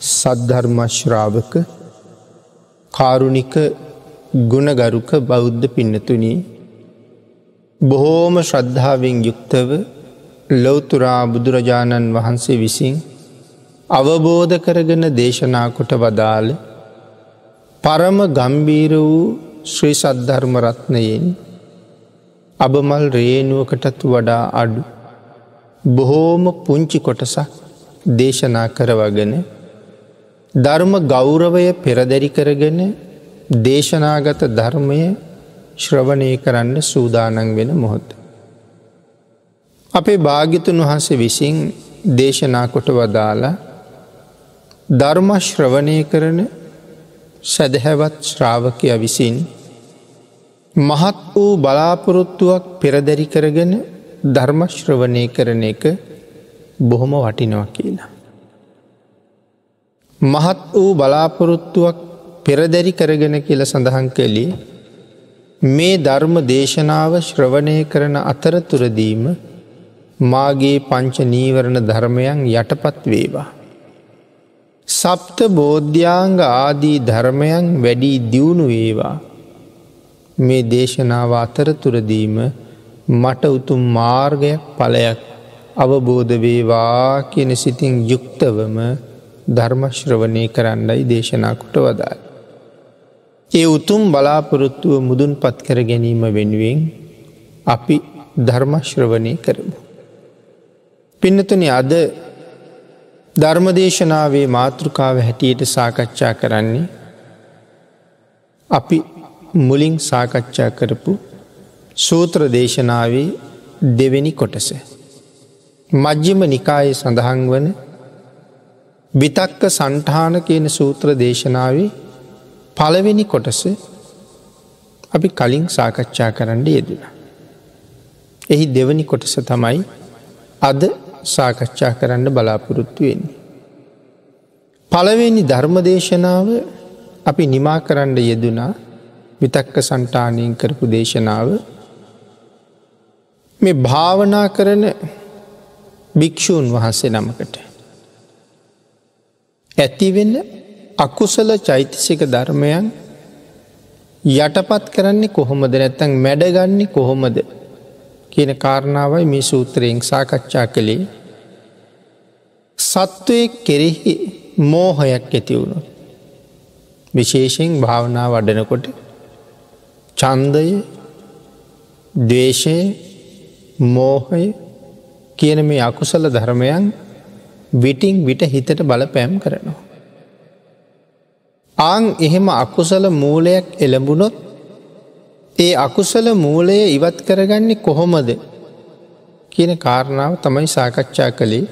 සද්ධර්මශ්‍රාවක කාරුණික ගුණගරුක බෞද්ධ පින්නතුනී බොහෝම ශ්‍රද්ධාවෙන් යුක්තව ලොවතුරා බුදුරජාණන් වහන්සේ විසින් අවබෝධ කරගෙන දේශනා කොට වදාළ පරම ගම්බීර වූ ශ්‍රී සද්ධර්මරත්නයෙන් අබමල් රේනුවකටත් වඩා අඩු බොහෝම පුංචි කොටසක් දේශනා කරවගෙන ධර්ම ගෞරවය පෙරදැරි කරගෙන දේශනාගත ධර්මය ශ්‍රවණය කරන්න සූදානන් වෙන මොහොත. අපේ භාගිතුන් වහන්සේ විසින් දේශනා කොට වදාලා ධර්මශ්‍රවණය කරන සැදහැවත් ශ්‍රාවකය විසින් මහත් වූ බලාපොරොත්තුවක් පෙරදැරි කරගෙන ධර්මශ්‍රවණය කරන එක බොහොම වටිනවා කියලා. මහත් වූ බලාපොරොත්තුවක් පෙරදැරි කරගෙන කියල සඳහන් කළේ මේ ධර්ම දේශනාව ශ්‍රවණය කරන අතරතුරදීම මාගේ පංච නීවරණ ධර්මයන් යටපත් වේවා. සප්ත බෝධ්‍යාංග ආදී ධර්මයන් වැඩී දියුණු වේවා මේ දේශනාව අතරතුරදීම මට උතුම් මාර්ගයක් පලයක් අවබෝධ වේවා කියන සිතින් යුක්තවම ධර්මශ්‍රවනය කරන්නයි දේශනාකොට වදාල්. ඒ උතුම් බලාපොරොත්තුව මුදුන් පත් කර ගැනීම වෙනුවෙන් අපි ධර්මශ්‍රවනය කරමු. පින්නතුන අද ධර්මදේශනාවේ මාතෘකාව හැටියට සාකච්ඡා කරන්නේ අපි මුලින් සාකච්ඡා කරපු සූත්‍ර දේශනාවේ දෙවෙනි කොටස. මජ්්‍යම නිකායේ සඳහන් වන විතක්ක සන්ටාන කියන සූත්‍ර දේශනාවේ පළවෙනි කොටස අපි කලින් සාකච්ඡා කරන්න යෙදෙන. එහි දෙවනි කොටස තමයි අද සාකච්ඡා කරන්න බලාපොරොත්තු වෙන්නේ. පළවෙනි ධර්මදේශනාව අපි නිමා කරන්න යෙදුනා විතක්ක සන්ටානයෙන් කරපු දේශනාව මේ භාවනා කරන භික්‍ෂූන් වහන්සේ නමකට. ඇතිවෙන්න අකුසල චෛතසික ධර්මයන් යටපත් කරන්නේ කොහොමද නැත්තැන් මැඩගන්නේ කොහොමද කියන කාරණාවයි මේ සූත්‍රයෙන් සාකච්ඡා කළේ සත්වය කෙරෙහි මෝහයක් ඇතිවුණු. විශේෂයෙන් භාවනා වඩනකොට චන්දය දේශය මෝහය කියන මේ අකුසල ධර්මයන් විටිං විට හිතට බල පැම් කරනවා. ආං එහෙම අකුසල මූලයක් එළඹුණොත් ඒ අකුසල මූලය ඉවත් කරගන්නේ කොහොමද කියන කාරණාව තමයි සාකච්ඡා කළේ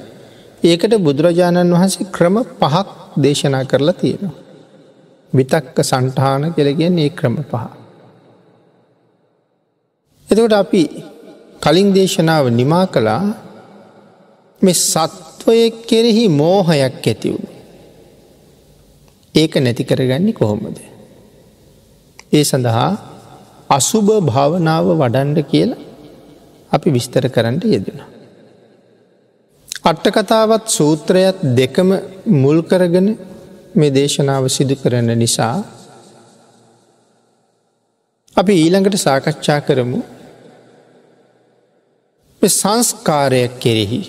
ඒකට බුදුරජාණන් වහන්සේ ක්‍රම පහක් දේශනා කරලා තියෙනවා. විතක්ක සන්ටාන කෙළගෙන් ඒ ක්‍රම පහ. එතකොට අපි කලින් දේශනාව නිමා කළා මෙ සත්වය කෙරෙහි මෝහයක් ඇතිවුණ. ඒක නැති කරගන්නේ කොහොමද. ඒ සඳහා අසුභ භාවනාව වඩන්ඩ කියලා අපි විස්තර කරන්න යෙදෙන. අට්ටකතාවත් සූත්‍රයත් දෙකම මුල් කරගෙන මේ දේශනාව සිදු කරන නිසා අපි ඊළඟට සාකච්ඡා කරමු සංස්කාරයක් කෙරෙහි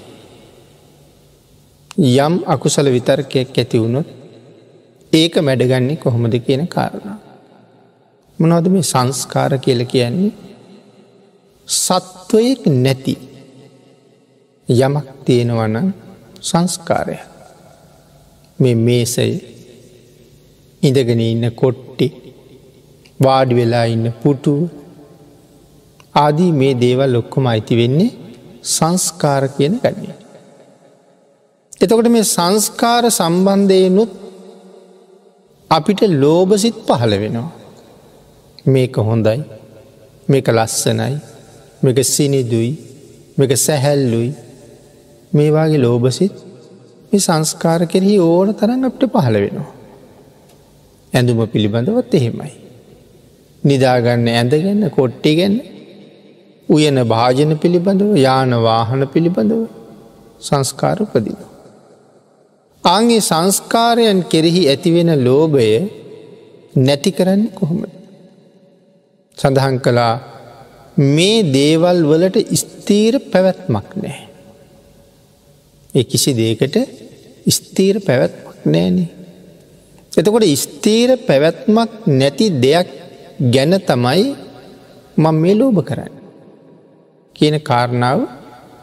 යම් අකුසල විතර්කයක් ඇති වුණොත් ඒක මැඩගන්නේ කොහොමද කියන කාරණ. මොනවද මේ සංස්කාර කියල කියන්නේ සත්වයෙක් නැති යමක් තියෙනවන සංස්කාරය මේ මේසය ඉඳගෙන ඉන්න කොට්ටි වාඩි වෙලා ඉන්න පුටුව ආදී මේ දේවල් ලොක්කොම අයිති වෙන්නේ සංස්කාර කියන ගන්නේ. එතකොට මේ සංස්කාර සම්බන්ධයනුත් අපිට ලෝබසිත් පහළ වෙනවා. මේක හොඳයි මේක ලස්සනයි මේක සිනිදුයි මේක සැහැල්ලුයි මේවාගේ ලෝබසිත් මේ සංස්කාර කෙරෙහි ඕන තරන් අපට පහළ වෙනවා. ඇඳුම පිළිබඳවත් එහෙමයි. නිදාගන්න ඇඳගන්න කොට්ටිගන්න උයන භාජන පිළිබඳව යාන වාහන පිළිබඳව සංස්කාර උපදිනවා. ආගේ සංස්කාරයන් කෙරෙහි ඇතිවෙන ලෝභය නැති කරන්න කොහොම. සඳහන් කළා මේ දේවල් වලට ස්තීර පැවැත්මක් නෑ. ඒ කිසි දේකට ස්තීර පැවැත්මක් නෑනේ. එතකොට ස්තීර පැවැත්මක් නැති දෙයක් ගැන තමයි මං මේ ලෝභ කරන්න. කියන කාරණාව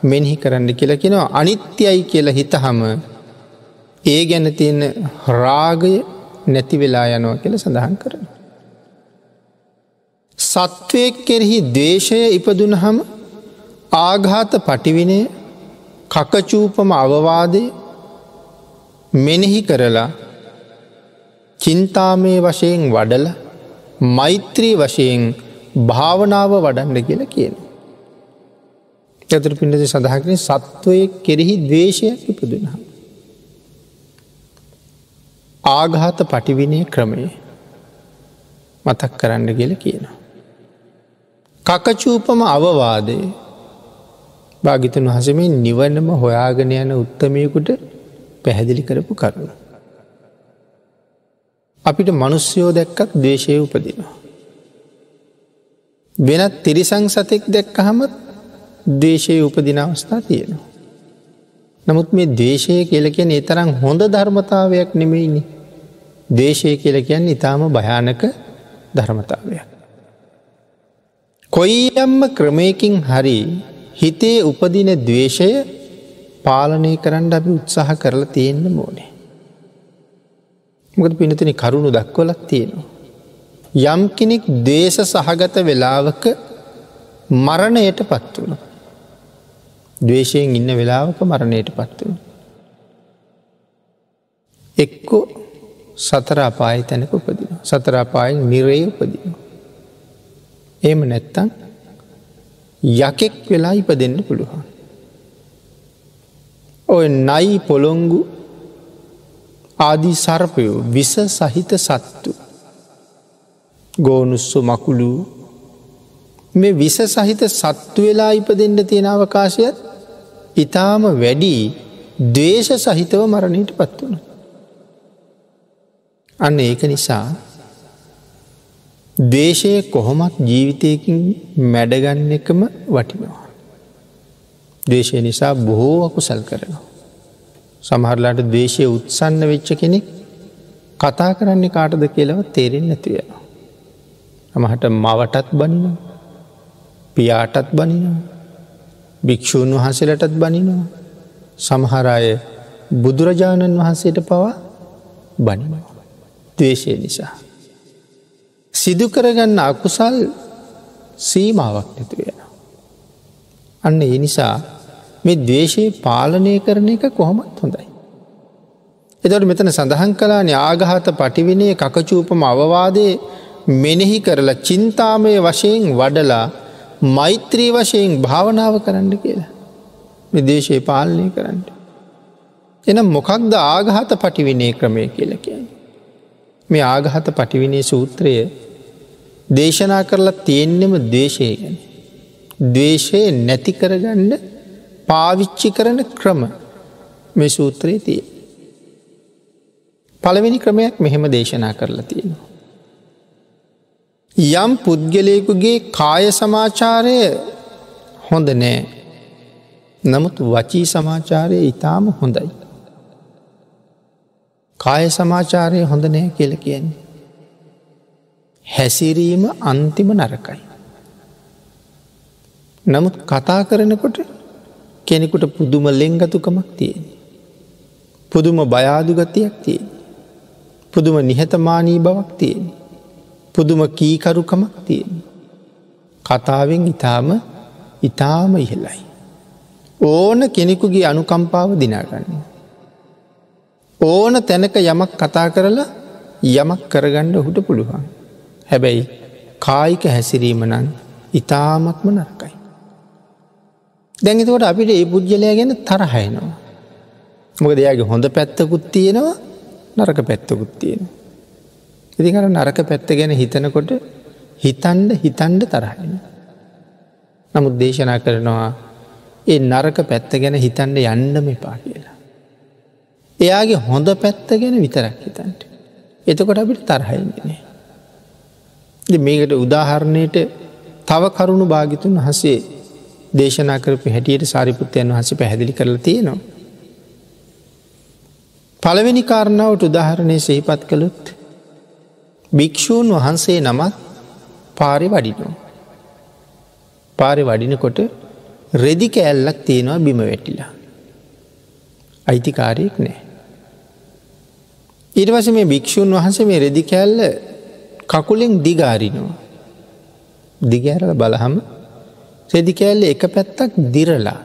මෙනෙහි කරන්න කියලා කෙනවා අනිත්‍යයි කියලා හිතහම ඒ ගැන තියෙන රාගය නැති වෙලා යනවා කියල සඳහන් කරන. සත්වයක් කෙරෙහි දේශය ඉපදුන හම ආඝාත පටිවිනය කකචූපම අවවාදය මෙනෙහි කරලා චින්තාමය වශයෙන් වඩල මෛත්‍රී වශයෙන් භාවනාව වඩන්ඩ කියල කියන. ඇතුර පිඩති සඳහකන සත්වය කෙරෙහි දවේශයක් ඉපදුනහම. ආඝාත පටිවිනය ක්‍රමය මතක් කරන්න කියල කියනවා. කකචූපම අවවාදය භාගිතන් වහසමින් නිවන්නම හොයාගෙන යන උත්තමයකුට පැහැදිලි කරපු කරුණ. අපිට මනුස්්‍යයෝ දැක්කත් දේශය උපදිනවා. වෙනත් තිරිසං සතෙක් දැක්කහමත් දේශය උපදින අවස්ථා තියෙනවා. නමුත් මේ දේශය කියල කියන එතරම් හොඳ ධර්මතාවයක් නෙමෙයිනි. දේශය කියල කියන්න ඉතාම භයානක ධර්මතාවයක්. කොයියම්ම ක්‍රමයකින් හරි හිතේ උපදින දවේශය පාලනය කරන්න අපි උත්සාහ කරලා තියෙන්න්න මෝනේ. මොකද පිනතින කරුණු දක්වලක් තියෙනවා. යම් කෙනෙක් දේශ සහගත වෙලාවක මරණයට පත් වුණ. දවේශයෙන් ඉන්න වෙලාවක මරණයට පත් වුණ. එක්කෝ සතර අපාය තැනක උපදින. සතර අපායෙන් නිරේ උපදින. ඒම නැත්තන් යකෙක් වෙලා ඉපදෙන්න්න පුළුවන්. ඔය නයි පොළොංගු ආදී සර්පයෝ විස සහිත සත්තු. ගෝනුස්සු මකුළු මේ විස සහිත සත්තු වෙලා ඉපදෙන්ට තියෙන අවකාශයත් ඉතාම වැඩි දේශ සහිතව මරණයට පත් වුණ. අන්න ඒක නිසා දේශය කොහොමත් ජීවිතයකින් මැඩගන්න එකම වටිනවා. දේශය නිසා බොහෝ අකුසල් කරනවා. සමහරලාට දේශය උත්සන්න වෙච්ච කෙනෙක් කතා කරන්නේ කාටද කියලව තේරෙන් නැතිව. අමහට මවටත් බනිනවා පියාටත් බනිනවා භික්‍ෂූන් වහන්සේලටත් බනිනවා සමහරය බුදුරජාණන් වහන්සේට පවා බනිනවා. දවේශය නිසා. සිදු කරගන්න අකුසල් සීමාවක් නැතු වෙන. අන්න ඒ නිසා මේ දවේශයේ පාලනය කරන එක කොහොමත් හොඳයි. එතට මෙතන සඳහන් කලා ආගහත පටිවිනය කකචූපම අවවාදය මෙනෙහි කරලා චින්තාමය වශයෙන් වඩලා මෛත්‍රී වශයෙන් භාවනාව කරන්න කියලා. විදේශයේ පාලනය කරන්න. එනම් මොකක්ද ආගහත පටිවිනය ක්‍රමය කියල කියන. මේ ආගහත පටිවිනේ සූත්‍රය දේශනා කරලා තියෙන්නෙම දේශය ගැන. දේශය නැති කරගන්න පාවිච්චි කරන ක්‍රම මේ සූත්‍රයේ තිය. පළවෙනි ක්‍රමයක් මෙහෙම දේශනා කරලා තියෙනවා. යම් පුද්ගලයකුගේ කාය සමාචාරය හොඳ නෑ. නමුත් වචී සමාචාරය ඉතාම හොඳයි. කාය සමාචාරය හොඳ නෑ කියල කියන්නේ. හැසිරීම අන්තිම නරකයි. නමුත් කතා කරනකොට කෙනෙකුට පුදුම ලෙංගතුකමක් තියෙන. පුදුම බයාදුගතියක් තියෙන. පුදුම නිහතමානී බවක් තියෙන. පුදුම කීකරුකමක් තියෙන. කතාවෙන් ඉතාම ඉතාම ඉහලයි. ඕන කෙනෙකුගේ අනුකම්පාව දිනාගන්න. ඕන තැනක යමක් කතා කරලා යමක් කරගණ්ඩ ඔහුට පුළුවන්. හැබැයි කායික හැසිරීම නං ඉතාමත්ම නරකයි. දැඟතවට අපිට ඒ පුද්ගලය ගැන තරහයනවා. මොක දෙයාගේ හොඳ පැත්තකුත් තියෙනවා නරක පැත්තකුත් තියෙන. ඉතිකර නරක පැත්ත ගැන හිතනකොට හිතන්ඩ හිතන්ඩ තරහෙන. නමුත් දේශනා කරනවා ඒ නරක පැත්ත ගැන හිතන්ඩ යන්නම එපා කියලා. එයාගේ හොඳ පැත්ත ගැන විතරක් හිතන්ට. එතකොට අපිට තරහයින්නේ. මේකට උදාහරණයට තව කරුණු භාගිතුන් හසේ දේශනා කරපු හැටියට සාරිපුත්තයන් වහස පැහැදිලි කරලා තියෙනවා. පළවෙනි කාරණාවට උදාහරණය සහිපත් කළුත් භික්‍ෂූන් වහන්සේ නමත් පාරි වඩිනෝ. පාරි වඩිනකොට රෙදි කෑල්ලක් තියෙනවා බිම වැටිලා. අයිතිකාරයෙක් නෑ. ඉරිවස මේ භික්‍ෂූන් වහන්සේ මේ රෙදි කෑල්ල කකුලෙන් දිගාරිනවා. දිගෑරල බලහම රෙදි කෑල්ල එක පැත්තක් දිරලා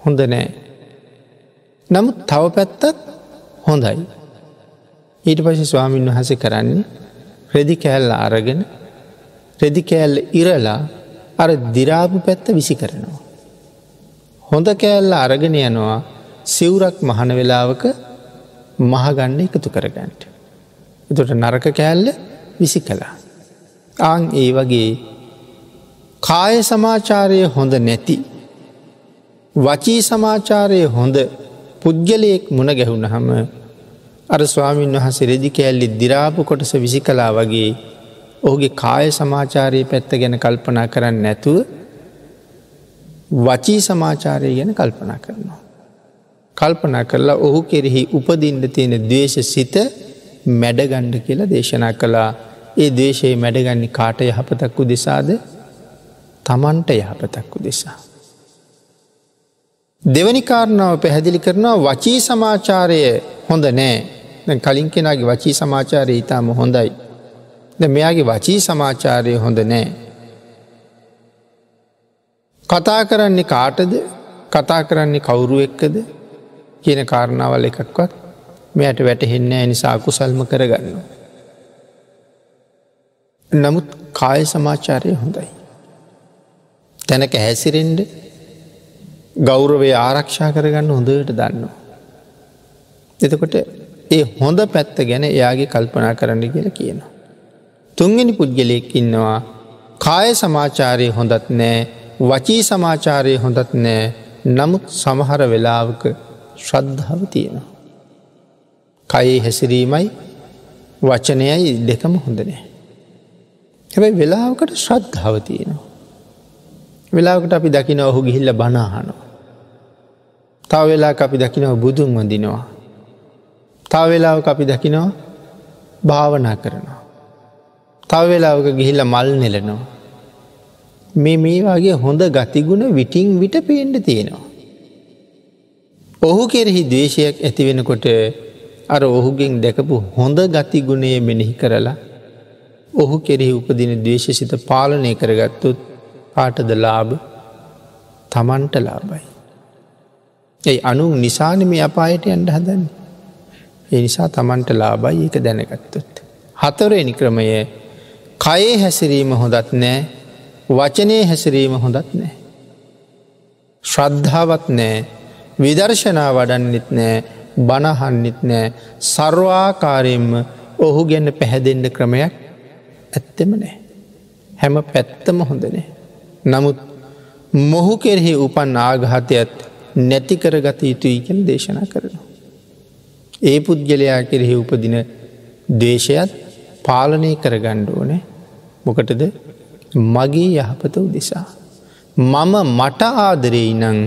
හොඳ නෑ. නමුත් තව පැත්තත් හොඳයි. ඊට පශ ස්වාමීන් වහස කරන්නේ රෙදි කෑල්ල අරගෙන රෙදි කෑල්ල ඉරලා අර දිරාපු පැත්ත විසි කරනවා. හොඳ කෑල්ල අරගෙන යනවා සිවුරක් මහන වෙලාවක මහගන්න එකතු කරගන්නට. එතොට නරක කෑල්ල විසි කළා. ආං ඒ වගේ කාය සමාචාරය හොඳ නැති. වචී සමාචාරය හොඳ පුද්ගලයෙක් මුණ ගැහුණ හම අර ස්වාමීන් වහස රෙදි කෑල්ලි දිරාපු කොටස විසි කලා වගේ ඔහුගේ කාය සමාචාරයේ පැත්ත ගැන කල්පනා කරන්න නැතුව වචී සමාචාරය ගැන කල්පනා කරනවා. කල්පනා කරලා ඔහු කෙරෙහි උපදින්ට තියෙන දේශ සිත මැඩගණ්ඩ කියලා දේශනා කළා ඒ දේශයේ මැඩගන්නේ කාට යහපතක්කු දෙසාද තමන්ට යහපතක්කු දෙසා. දෙවනි කාරණාව පැහැදිලි කරනවා වචී සමාචාරය හොඳ නෑ කලින් කෙනගේ වචී සමාචාරය ඉතාම හොඳයි. මෙයාගේ වචී සමාචාරය හොඳ නෑ. කතා කරන්නේ කාටද කතා කරන්නේ කවුරු එක්කද කියන කාරණාවල් එකක්වත් මෙයට වැටහෙන්න නිසා කුසල්ම කරගන්න. නමුත් කාය සමාචාරය හොඳයි. තැනක හැසිරෙන්ඩ ගෞරවේ ආරක්ෂා කරගන්න හොඳට දන්නවා. එතකොට ඒ හොඳ පැත්ත ගැන එයාගේ කල්පනා කරන්න කියල කියනවා. තුන්ගනි පුද්ගලයෙක් ඉන්නවා කාය සමාචාරය හොඳත් නෑ වචී සමාචාරය හොඳත් නෑ නමුත් සමහර වෙලාවක ශ්‍රද්ධාව තියෙනවා. කයේ හැසිරීමයි වචනයයි දෙකම හොඳ නෑ. හැබැයි වෙලාවකට ශ්‍රද්ධාව තියෙනවා. වෙලාකට අපි දකින ඔහු ගිහිල්ල බනාහනවා. තව වෙලා අපි දකිනව බුදුන් වඳිනවා. තව වෙලාව අපි දකිනවා භාවනා කරනවා. තව වෙලාවක ගිහිල්ල මල් නෙලනවා. මේ මේ වගේ හොඳ ගතිගුණ විටිං විට පේන්ඩ තියෙනවා. ඔහු කෙරෙහි දේශයක් ඇතිවෙනකොට අර ඔහුගෙන් දැකපු හොඳ ගතිගුණය මෙනෙහි කරලා ඔහු කෙරෙහි උපදින දේශසිත පාලනය කරගත්තුත් පාටද ලාභ තමන්ට ලාබයි. ඇයි අනු නිසාන මේ අපායට අන්ඩ හදන්න. ඒ නිසා තමන්ට ලාබයි ඒක දැනගත්තොත්. හතරෙනි ක්‍රමය කයේ හැසිරීම හොඳත් නෑ වචනය හැසිරීම හොඳත් නෑ. ශ්‍රද්ධාවත් නෑ විදර්ශනා වඩන්නෙත් නෑ බණහන්නෙත් නෑ සර්වාකාරයෙන්ම ඔහු ගැන්න පැහැදෙන්ඩ ක්‍රමයක් ඇත්තෙම නෑ. හැම පැත්තම හොඳනේ. නමුත් මොහු කෙරෙහි උපන් ආගහතයත් නැතිකරගත යුතුයි කැන දේශනා කරනවා. ඒ පුද්ගලයා කෙරෙහි උපදින දේශයත් පාලනය කරගණ්ඩ ඕනේ මොකටද මගේ යහපත උදෙසා. මම මට ආදරෙයි නං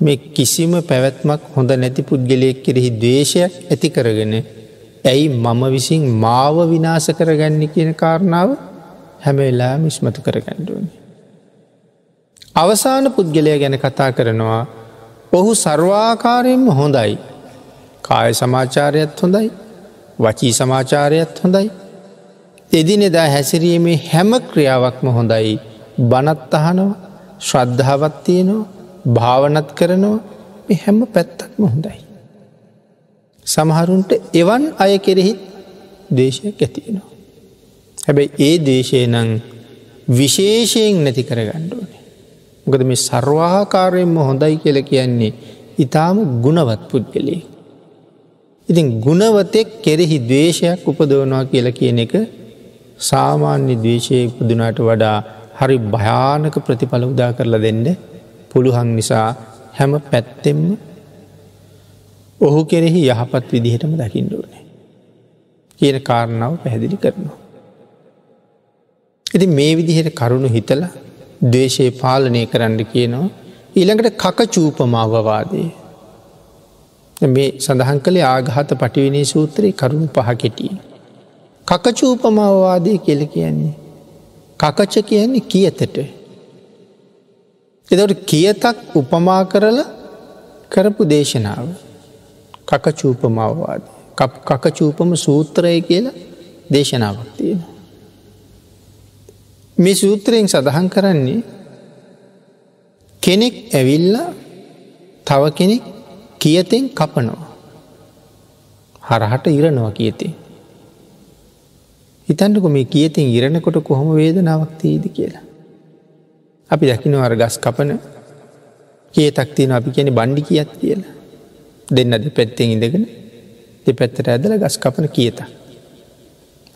මේ කිසිම පැවැත්මක් හොඳ නැති පුද්ගලයෙක් කෙරෙහි දේශයක් ඇති කරගෙන ඇයි මම විසින් මාව විනාස කරගන්න කියන කාරණාව හැමවෙලා මිස්මතු කරගණ්ඩුවනි. අවසාන පුද්ගලය ගැන කතා කරනවා ඔහු සර්වාකාරයෙන්ම හොඳයි. කාය සමාචාරයත් හොඳයි. වචී සමාචාරයත් හොඳයි. එදිනෙදා හැසිරීමේ හැම ක්‍රියාවක්ම හොඳයි. බනත් අහනවා ශ්‍රද්ධාවත් තියෙනවා. භාවනත් කරනවා හැම පැත්තක්ම හොඳයි. සමහරුන්ට එවන් අය කෙරෙහිත් දේශයක් ඇතියෙනවා. හැබැයි ඒ දේශය නං විශේෂයෙන් නැති කරගණ්ඩුවනේ. ගද මේ සර්වාකාරයෙන්ම හොඳයි කියල කියන්නේ ඉතාම ගුණවත් පුද්ගලේ. ඉතින් ගුණවතෙක් කෙරෙහි දවේශයක් උපදවනවා කියල කියන එක සාමාන්‍ය දේශය උපදුනාට වඩා හරි භයානක ප්‍රතිඵල උදා කරලා දෙන්න පුළුවන් නිසා හැම පැත්තෙම ඔහු කෙරෙහි යහපත් විදිහටම දකිින්ඩුවනේ. කියන කාරණාව පැහැදිලි කරනවා. ඉති මේ විදිහට කරුණු හිතල දේශය පාලනය කරන්න කියනවා ඊළඟට කකචූපමාවවාදේ. මේ සඳහන් කළේ ආගහත පටිවිනේ සූත්‍රයේ කරුණු පහ කෙටිය. කකචූපමවවාදය කෙල කියන්නේ. කකච කියන්නේ කියතට. එදට කියතක් උපමා කරල කරපු දේශනාව. කකචූපමවවාද. කකචූපම සූත්‍රය කියලා දේශනාවක් තියෙන. මේ සූත්‍රයෙන් සඳහන් කරන්නේ කෙනෙක් ඇවිල්ල තව කෙනෙක් කියතෙන් කපනවා. හරහට ඉරනවා කියතේ. හිතන්ටක මේ කියතින් ඉරණකොට කොහොම වේදනාවක් තිීද කියලා. අපි දකිනව අර ගස් කපන කියතක් තියෙන අපි කියන බණ්ඩි කියත් කියලා. දෙන්න දෙ පැත්තෙන් ඉඳගෙන දෙපැත්තට ඇදල ගස් කපන කියත.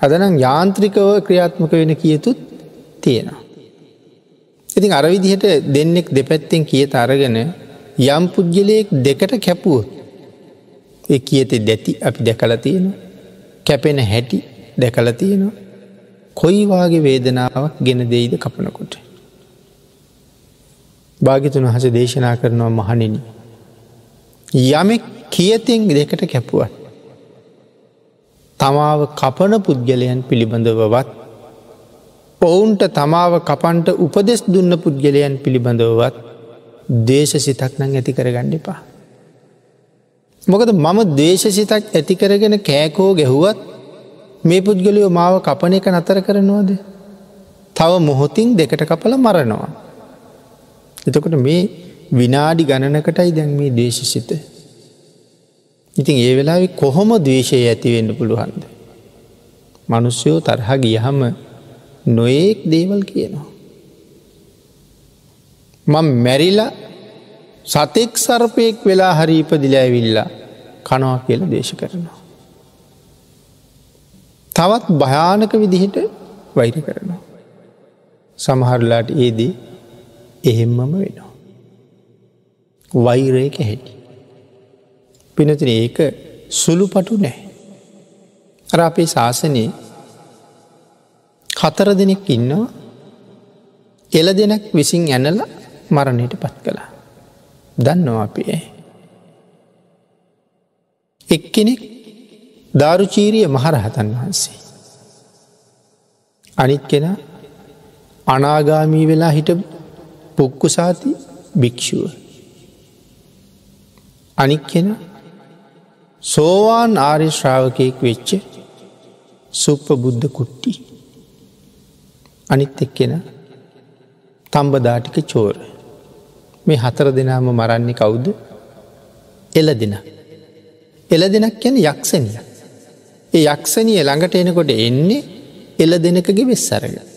අදනම් යාන්ත්‍රිකව ක්‍රියාත්මක වෙන කියතුත් තියෙනවා. ඉතින් අරවිදිහට දෙන්නෙක් දෙපැත්තෙන් කියත අරගෙන යම් පුද්ගලයෙක් දෙකට කැපුවොත් ඒ කියතෙ දැති අපි දැකල තියෙනවා කැපෙන හැටි දැකල තියෙනවා කොයිවාගේ වේදනාවක් ගෙන දෙයිද කපනකොට. භාගිතුන් වහස දේශනා කරනවා මහනිනි. යමෙක් කියතින් දෙකට කැපුවත්. තමාව කපන පුද්ගලයන් පිළිබඳවවත් ඔවුන්ට තමාව කපන්ට උපදෙස් දුන්න පුද්ගලයන් පිළිබඳවවත් දේශ සිතක් නං ඇති කරගන්න එපා. මොකද මම දේශ සිතක් ඇති කරගෙන කෑකෝ ගැහුවත් මේ පුද්ගලියෝ මාව කපන එක නතර කරනවාද. තව මොහොතින් දෙකට කපල මරනවා. එතකොට මේ විනාඩි ගණනකටයි දැන් මේ දේශසිත. ඉතින් ඒ වෙලා කොහොම දේශය ඇතිවෙන්න පුළුවන්ද. මනුස්්‍යයෝ තරහ ගියහම නොඒක් දේවල් කියනවා. මං මැරිලා සතෙක් සර්පයෙක් වෙලා හරීපදිල ඇවිල්ලා කනවා කියල දේශ කරනවා. තවත් භයානක විදිහට වෛර කරනවා. සමහරලාට ඒදී එහෙම්මම වෙනවා. වෛරයක හැටි. පිනතින ඒක සුළු පටු නෑ. අර අපේ ශාසනයේ හතර දෙනෙක් ඉන්නවා එල දෙනක් විසින් ඇනල මරණයට පත් කළා. දන්නවා අපේ. එක්කෙනෙක් ධාරුචීරිය මහරහතන් වහන්සේ. අනිත් කෙන අනාගාමී වෙලා හිට පුක්කුසාති භික්‍ෂුව. අනික් කෙන සෝවාන් ආර්ය ශ්‍රාවකයෙක් වෙච්ච සුප්ප බුද්ධ කුට්ටි. අනිත් එක්කෙන තම්බදාටික චෝර. මේ හතර දෙනාම මරන්නේ කවුද එල දෙන. එල දෙනක් යැන යක්ෂණිය. ඒ යක්ෂණිය ළඟට එනකොට එන්නේ එල දෙනකගේ වෙස්සරග.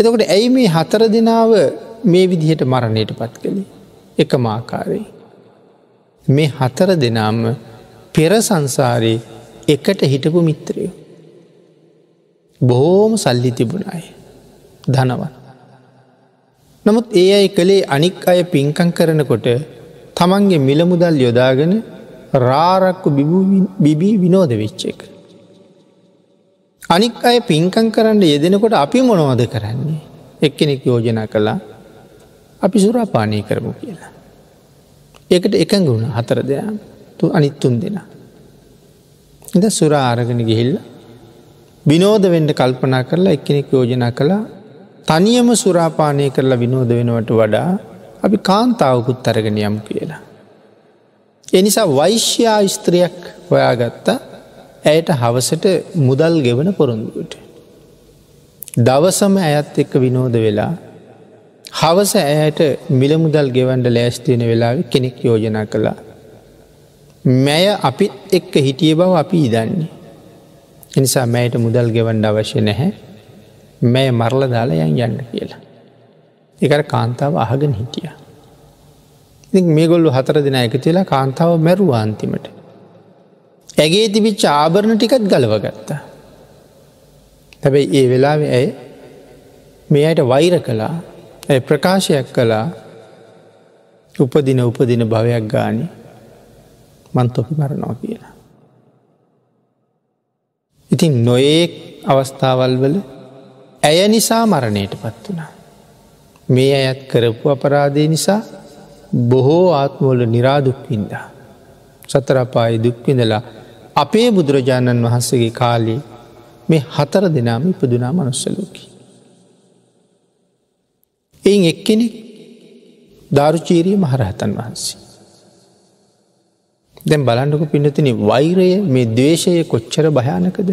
එතකොට ඇයි මේ හතර දෙනාව මේ විදිහට මරණයට පත් කළේ එක මාකාරයි. මේ හතර දෙනාම පෙර සංසාරයේ එකට හිටපු මිත්‍රයෝ. බොහෝම සල්ලි තිබුණයි ධනවත්. නමුත් ඒ අයි කළේ අනික් අය පින්කං කරනකොට තමන්ගේ මිලමුදල් යොදාගෙන රාරක්කු බිබී විනෝද වෙච්ච එක. අනික් අය පින්කං කරන්න යෙදෙනකොට අපි මොනවද කරන්නේ එක්කෙනෙක් යෝජනා කළා අපි සුරාපානය කරමු කියලා. ඒකට එකඟ වුණ හතර දෙයා තු අනිත්තුන් දෙෙන. ඉද සුරා ආරගෙන ගිහිල්ල විනෝද වෙන්ඩ කල්පනා කරලා එක්කෙනෙක් යෝජනා කළා තනියම සුරාපානය කරලා විනෝද වෙනවට වඩා අපි කාන්තාවකුත් අරගෙන යම් කියලා. එනිසා වෛශ්‍යා ස්ත්‍රියක් හොයාගත්තා ඇයට හවසට මුදල් ගෙවන පොරොන්දුවට. දවසම ඇයත් එක්ක විනෝද වෙලා හවස ඇයට මිලමුදල් ගෙවන්ඩ ලෑස්තියෙන වෙලාව කෙනෙක් යෝජනා කළා. මැය අපිත් එක්ක හිටිය බව අපි ඉදන්නේ. එනිසා මෑයට මුදල් ගෙවන්ඩ අවශ්‍ය නැහැ මැය මරල දාලා යන් යන්න කියලා. එකට කාන්තාව අහගෙන හිටිය. ඉ මේගොල්ලු හතර දෙන එකතු වෙලා කාන්තාව මැරුවාන්තිමට. ඇගේ තිබිච්ච ආභරණ ටිකත් ගලව ගත්තා. හැබැයි ඒ වෙලාව ඇය මෙයට වෛර කලා ඇ ප්‍රකාශයක් කළා උපදින උපදින භවයක් ගානි මන්තොපි මරණවා කියලා. ඉතින් නොඒක් අවස්ථාවල් වල ඇය නිසා මරණයට පත් වනා. මේ අයත් කරපු අපරාධය නිසා බොහෝ ආත්මෝල නිරාදුක්වින්දා. සතරපාය දුක්විඳලා අපේ බුදුරජාණන් වහන්සේගේ කාලේ මේ හතර දෙනාම ඉපදුනා මනුස්සලෝකි. එයින් එක්කෙනෙක් ධාරුචීරී මහරහතන් වහන්සේ. දැන් බලන්නක පිනතින වෛරය මේ දේශය කොච්චර භයානකද.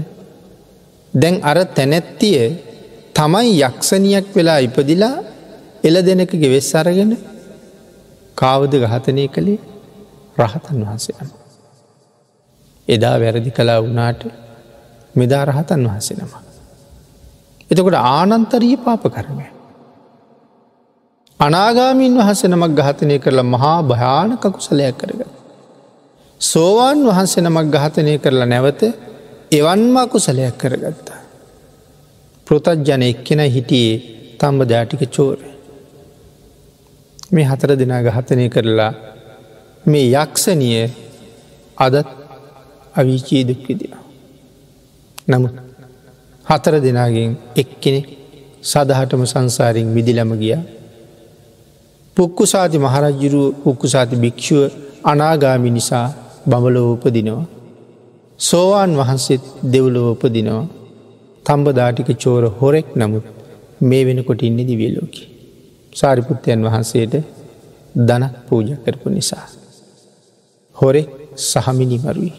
දැන් අර තැනැත්තිය තමයි යක්ෂණයක් වෙලා ඉපදිලා එල දෙනකගේ වෙස් අරගෙන කාවද ගහතනය කළේ රහතන් වහන්සේම. එදා වැරදි කලා වනාට මෙදා රහතන් වහන්සෙනම. එතකොට ආනන්තරීය පාප කරමය. අනාගාමීන් වහස නමක් ගහතනය කරලා මහා භයානක කුසලයක් කරග. සෝවාන් වහන්සේ නමක් ගහතනය කරලා නැවත එවන්මා කුසලයක් කරගත්තා. පෘතත් ජන එක්කෙන හිටියේ තම්බ ජාටික චෝරය. මේ හතර දෙනා ගහතනය කරලා මේ යක්ෂණිය අදත් අවිචී දුක්විදිනවා. නමුත් හතර දෙනාගෙන් එක්කෙනෙ සදහටම සංසාරින් විදිලම ගියා පුක්කුසාති මහරජ්ජුරුව පුක්කුසාති භික්‍ෂුව අනාගාමි නිසා බඹලෝපදිනවා. සෝවාන් වහන්සේත් දෙව්ලෝපදිනවා තම්බදාටික චෝර හොරෙක් නමුත් මේ වෙනකොට ඉන්න දිවියලෝකි. සාරිපුත්තයන් වහන්සේට දනක් පූජ කරපු නිසා. හොරෙක් සහමිනි මරුයි.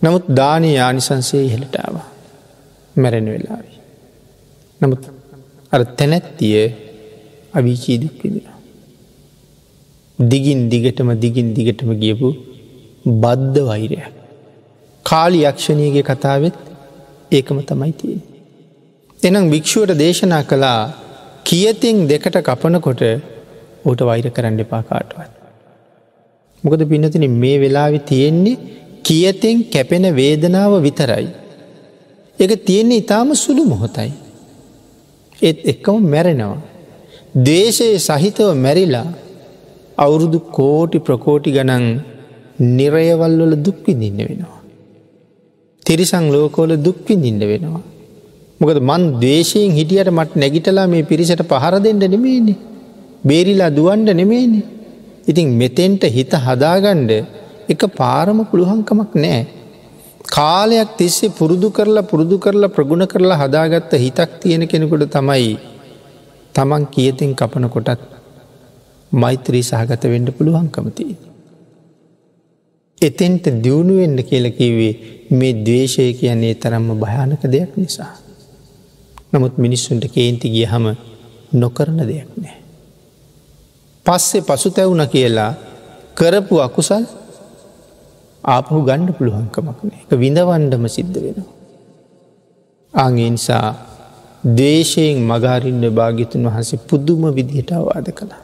නමුත් දානය ආනිසන්සේ ඉහළටාව මැරෙන වෙලාවි. නමුත් අර තැනැත්තිය අවිචීදුක් විදිෙන. දිගින් දිගටම දිගින් දිගටම ගියපු බද්ධ වෛරය. කාලි යක්ෂණයගේ කතාවෙත් ඒකම තමයි තියෙන. එනම් භික්‍ෂුවට දේශනා කළා කියතින් දෙකට කපනකොට ඕට වෛර කරන්න එපා කාටවත්. මොකද පිනතින මේ වෙලාවෙ තියෙන්නේ කියතෙන් කැපෙන වේදනාව විතරයි. එක තියෙන්නේ ඉතාම සුළු මොහොතයි. ඒත් එක්කම මැරෙනවා. දේශයේ සහිතව මැරිලා අවුරුදු කෝටි ප්‍රකෝටි ගනන් නිරයවල්වල දුක්විඳින්න වෙනවා. තිරිසං ලෝකෝල දුක්විඳින්න වෙනවා. මොකද මන් දේශයෙන් හිටියට මට නැගිටලා මේ පිරිසට පහර දෙන්න නෙමේනි. බේරිලා දුවන්ඩ නෙමේනි. ඉතින් මෙතෙන්ට හිත හදාගණ්ඩ එක පාරම පුළුවන්කමක් නෑ. කාලයක් තිස්සේ පුරුදු කරලා පුරුදු කරලා ප්‍රගුණ කරලා හදාගත්ත හිතක් තියෙන කෙනෙකුට තමයි තමන් කියතින් කපන කොටත් මෛත්‍රී සහගත වෙන්ඩ පුළුවන්කමතියි. එතෙන්ට දියුණුවෙන්ඩ කියලකිවේ මේ දවේශය කියන්නේ තරම්ම භයානක දෙයක් නිසා. නමුත් මිනිස්සුන්ට කේන්ති ගිය හම නොකරන දෙයක් නෑ. පස්සේ පසු තැවුණ කියලා කරපු අකුසල් ආපහු ගණ්ඩ පුළුවන්කමක් නෑ එක විඳවන්ඩම සිද්ධ වෙනවා. ආගේ නිසා දේශයෙන් මගාරින්න භාගිතුන් වහන්සේ පුද්දුම විදිහට අවාද කළා.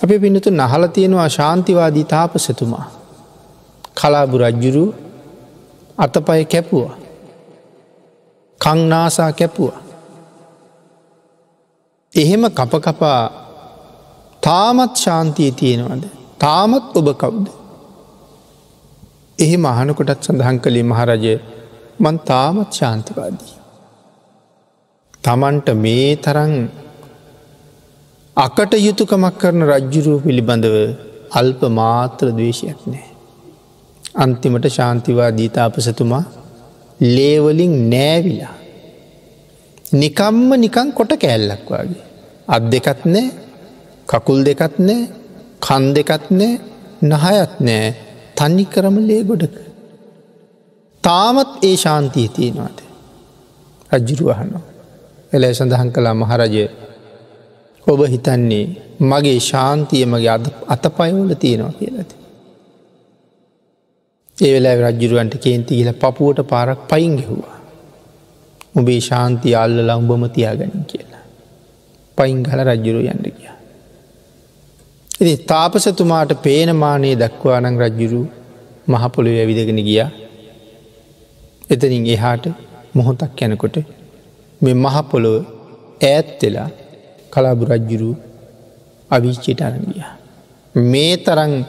අප පිනතු නහල තියෙනවා ශාන්තිවාදී තාපසතුමා. කලාබු රජ්ජුරු අතපය කැපුවා. කංනාසා කැපුවා. එහෙම කපකපා තාමත් ශාන්තිය තියෙනවද. තාමත් ඔබ කවුද. එහෙම අහනකොටත් සඳහන් කළේ මහරජය මන් තාමත් ශාන්තිවාදී. තමන්ට මේ තරන් අකට යුතුකමක් කරන රජ්ජුරුව පිළිබඳව අල්ප මාත්‍ර දවේශයක් නෑ. අන්තිමට ශාන්තිවා දීතාපසතුමා ලේවලින් නෑවිලා. නිකම්ම නිකං කොට කෑල්ලක් වගේ. අත් දෙකත් නෑ කකුල් දෙකත් නෑ කන් දෙකත් නෑ නහයත් නෑ තන්නි කරම ලේ ගොඩක. තාමත් ඒ ශාන්තිය තියෙනවාද. රජ්ජුරුවහනවා. එල සඳහන් කලා මහරජය ඔබ හිතන්නේ මගේ ශාන්තිය මගේ අද අතපයවල තියෙනවා කියලති. ඒ වෙලා රජ්ජුරුවන්ට කේන්ති කියල පපුුවට පාරක් පයින් ගෙහවා. උබේ ශාන්තිය අල්ලලා උඹම තියාගනින් කියලා. පයින් හල රජ්ජුරු යන්න කිය. ඉති තාපසතුමාට පේනමානයේ දක්වානං රජ්ජුරු මහපොළො ඇවිදගෙන ගිය එතනින් එහාට මොහොතක් යැනකොට මෙ මහපොළොව ඈත්වෙලා කලාබු රජ්ජුරු අවිච්චිට අරගිය. මේ තරන්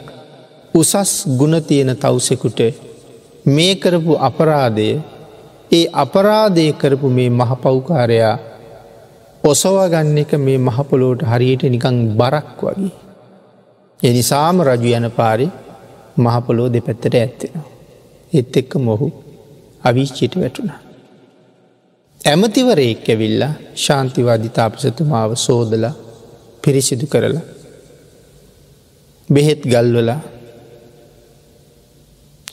උසස් ගුණ තියෙන තවසෙකුට මේ කරපු අපරාධය ඒ අපරාධය කරපු මේ මහපෞකාරයා ඔසවාගන්න එක මේ මහපොලෝට හරියට නිකං බරක් වගේ. එනිසාම රජු යන පාරි මහපොලෝ දෙපැත්තට ඇත්තෙනවා. එත් එක්ක මොහු අවිශ්චිට වැටුණ. ඇමතිවරයෙක් ඇවිල්ල ශාන්තිවාධිතාපසතුමාව සෝදල පිරිසිදු කරලා බෙහෙත් ගල්වලා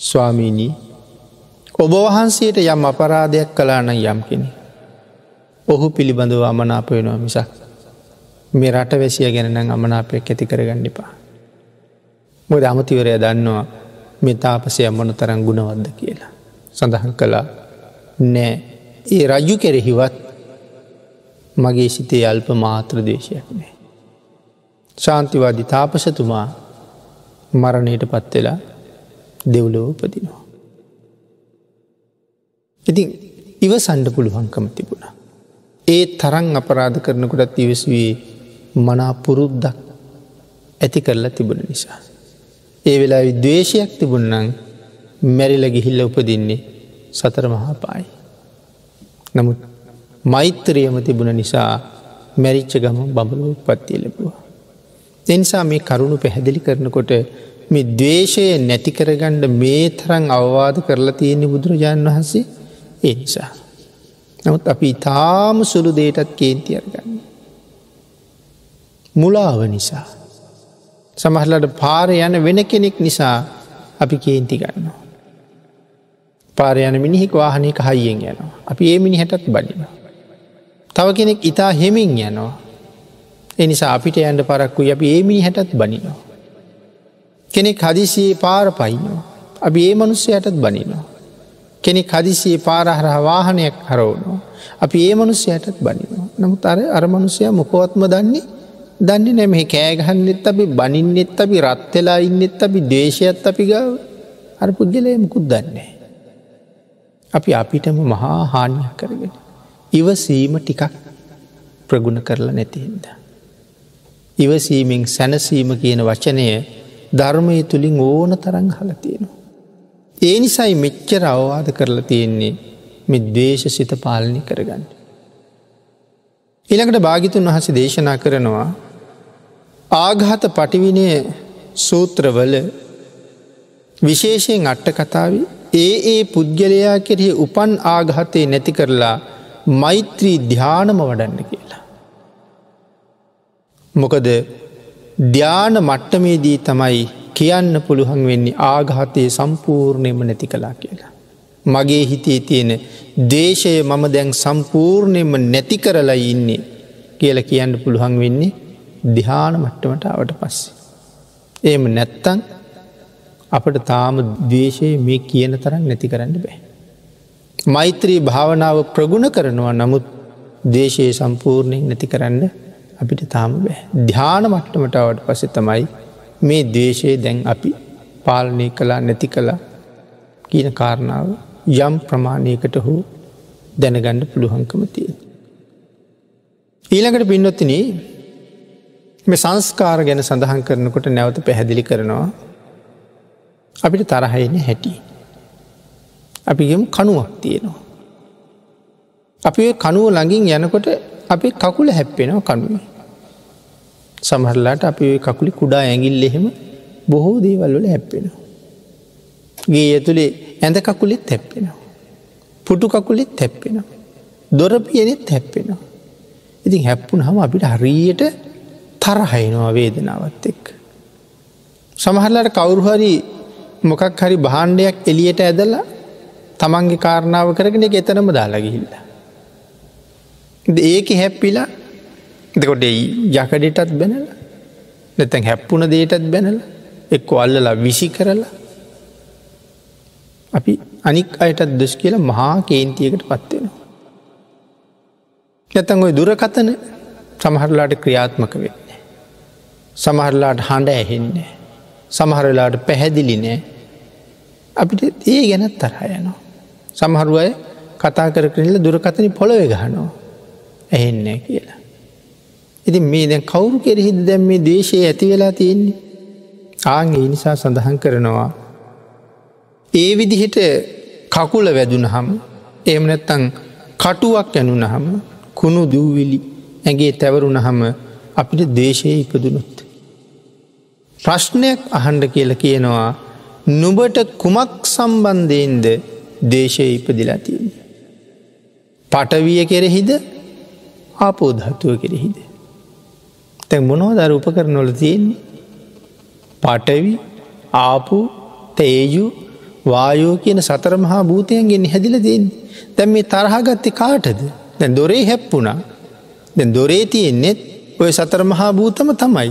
ස්වාමීනී ඔබ වහන්සේට යම් අපරාධයක් කලාන යම් කෙනෙ. ඔහු පිළිබඳව අමනාප වෙනවා මිසක් මේ රට වැසිය ගැනනම් අමනාපයක් ඇති කරගණ්ඩිපා. මොද අමතිවරය දන්නවා මේ තාපසය මොන තරං ගුණවද්ද කියලා. සඳහන් කළා නෑ ඒ රජු කෙරෙහිවත් මගේ සිතේ අල්ප මාත්‍ර දේශයක් නෑ. ශාන්තිවාදි තාපසතුමා මරණයට පත්වෙලා දෙව්ලෝ උපදිනවා. ඉතින් ඉව සණ්ඩ පුළුවන්කම තිබුණා. ඒ තරං අපරාධ කරනකොටත් ඉවසවේ මනා පුරුද්දක් ඇති කරලා තිබුණ නිසා. ඒ වෙලා විද්වේශයක් තිබුන්නන් මැරිල ගිහිල්ල උපදින්නේ සතර මහාපායි. නමුත් මෛත්‍රයම තිබුණ නිසා මැරිච්ච ගම බඹල උපත්තිය ලැබවා. එනිසා මේ කරුණු පැහැදිලි කරනකොට මේ දවේශය නැති කරගණ්ඩ මේ තරං අවවාද කරලා තියෙන්නේ බුදුරජාණන් වහන්සේ ඒ නිසා. නමුත් අපි ඉතාම සුළු දේටත් කේන්ති අරගන්න. මුලාව නිසා. සමහලට පාර යන වෙන කෙනෙක් නිසා අපි කේන්ති ගන්නවා. පාරයන මිනිහෙක් වාහනයක හයියෙන් යනවා. අපි ඒ මිනිහටත් බඩිනවා. තව කෙනෙක් ඉතා හෙමින් යනවා. එනිසා අපිට යන්ට පරක්කු අපි ඒ මිනිහටත් බනිනවා. කෙනෙක් හදිසියේ පාර පයිනවා. අපි ඒ මනුස්සයටත් බනිනවා. කෙනෙක් හදිසියේ පාරහර වාහනයක් හරවුණු. අපි ඒ මනුස්සයටත් බනිනවා. නමුත් අර අරමනුසය මොකොවත්ම දන්නේ දන්නේ නැමෙහි කෑගහන්නෙත් අපි බනින්නෙත් අපි රත්වෙලා ඉන්නෙත් අපි දේශයත් අපි ගව අර පුද්ගලය මුකුත් දන්නේ. අපි අපිටම මහා හානියක් කරගෙන. ඉවසීම ටිකක් ප්‍රගුණ කරලා නැතිහින්ද. ඉවසීමෙන් සැනසීම කියන වචනය ධර්මය තුළින් ඕන තරං හලතියෙනවා. ඒ නිසයි මෙච්චර අවවාද කරලා තියෙන්නේ මෙ දේශ සිත පාලනි කරගන්න. ඊළඟට භාගිතුන් වහස දේශනා කරනවා ආඝාත පටිවිනය සූත්‍රවල විශේෂයෙන් අට්ට කතාව ඒ ඒ පුද්ගලයා කෙරෙහි උපන් ආඝාතය නැති කරලා මෛත්‍රී ධ්‍යානම වඩන්න කියලා. මොකද ධ්‍යාන මට්ටමේදී තමයි කියන්න පුළුවන් වෙන්නේ ආඝාතය සම්පූර්ණයම නැති කලා කියලා. මගේ හිතේ තියෙන දේශය මම දැන් සම්පූර්ණයම නැති කරලා ඉන්නේ කියල කියන්න පුළුවන් වෙන්නේ දිහාන මට්ටමට අවට පස්සේ. ඒම නැත්තන් අපට තාම දේශය මේ කියන තරම් නැති කරන්න බෑ. මෛත්‍රී භාවනාව ප්‍රගුණ කරනවා නමුත් දේශයේ සම්පූර්ණයෙන් නැති කරන්න අපිට තාම බෑ. ධ්‍යාන මට්ටමටාවට පසෙ තමයි මේ දේශය දැන් අපි පාලනය කලා නැති කලා කියන කාරණාව යම් ප්‍රමාණයකට හෝ දැනගණ්ඩ පුළුවන්කම තිය. ඊළඟට පින්නොත්තින මේ සංස්කාර ගැන සඳහන් කරනකොට නැවත පැහැදිලි කරනවා අපිට තරහයන හැටි. අපිගෙම කනුවක් තියෙනවා. අපි කනුව ළඟින් යනකොට අපි කකුල හැප්පෙනවා කනුවේ. සමහරලාට අපි කකුලි කුඩා ඇගිල් එහෙම බොහෝ දේවල් වල හැප්පෙනවා. ගේ ඇතුළේ ඇඳ කකුලෙත් හැප්පෙනවා. පුටු කකුලෙත් හැප්පෙනවා. දොරපියනෙත් හැප්පෙනවා. ඉතින් හැප්පුන් හම අපිට හරියට තරහයිනවා වේදනාවත් එක්. සමහරලට කවුරුහරි මොකක් හරි බාණ්ඩයක් එලියට ඇදලා තමන්ගේ කාරණාව කරගෙන එතනම දාලාගිහිල්ල. ඒක හැප්පිලා දෙකොට යකඩටත් බැනල නැතැන් හැප්පුන දේටත් බැනල එක්කො අල්ලලා විසි කරලා අපි අනික් අයටත් දොස් කියලා මහා කේන්තියකට පත්වෙනවා. නැතන් ඔය දුරකතන සමහරලාට ක්‍රියාත්මක වෙන්නේ. සමහරලාට හඬ ඇහෙන්නේ. සමහරලාට පැහැදිලි නෑ අපිට ඒ ගැනත් තරහයනවා. සමහරුව අය කතා කර කරල දුරකතන පොළොව ගහනවා ඇහෙන්නේ කියලා. ඉතින් මේ දැන් කවුරු කෙරෙහිද දැම් මේ දේශය ඇති වෙලා තියෙන්නේ. ආං ඒ නිසා සඳහන් කරනවා. ඒ විදිහට කකුල වැදුන හම එම නැත්තං කටුවක් ඇනුන හම කුණු දූවිලි ඇගේ තැවරුණ හම අපිට දේශය ඉපදුනුත්. ප්‍රශ්නයක් අහන්ඩ කියල කියනවා නුබට කුමක් සම්බන්ධයෙන්ද දේශය ඉපදිලා තියන්නේ. පටවිය කෙරෙහිද ආපෝධත්තුව කෙරෙහිද. තැ මොනෝ දර උපකර නොල තියෙන්නේ පටවි ආපු තේජු වායෝ කියන සතර මහා භූතයන්ගෙන් හැදිල දෙන්න. දැම් මේ තරහගත්ති කාටද දැන් දොරේ හැප්පුුණා දැන් දොරේ තියෙන්නෙත් ඔය සතර මහා භූතම තමයි.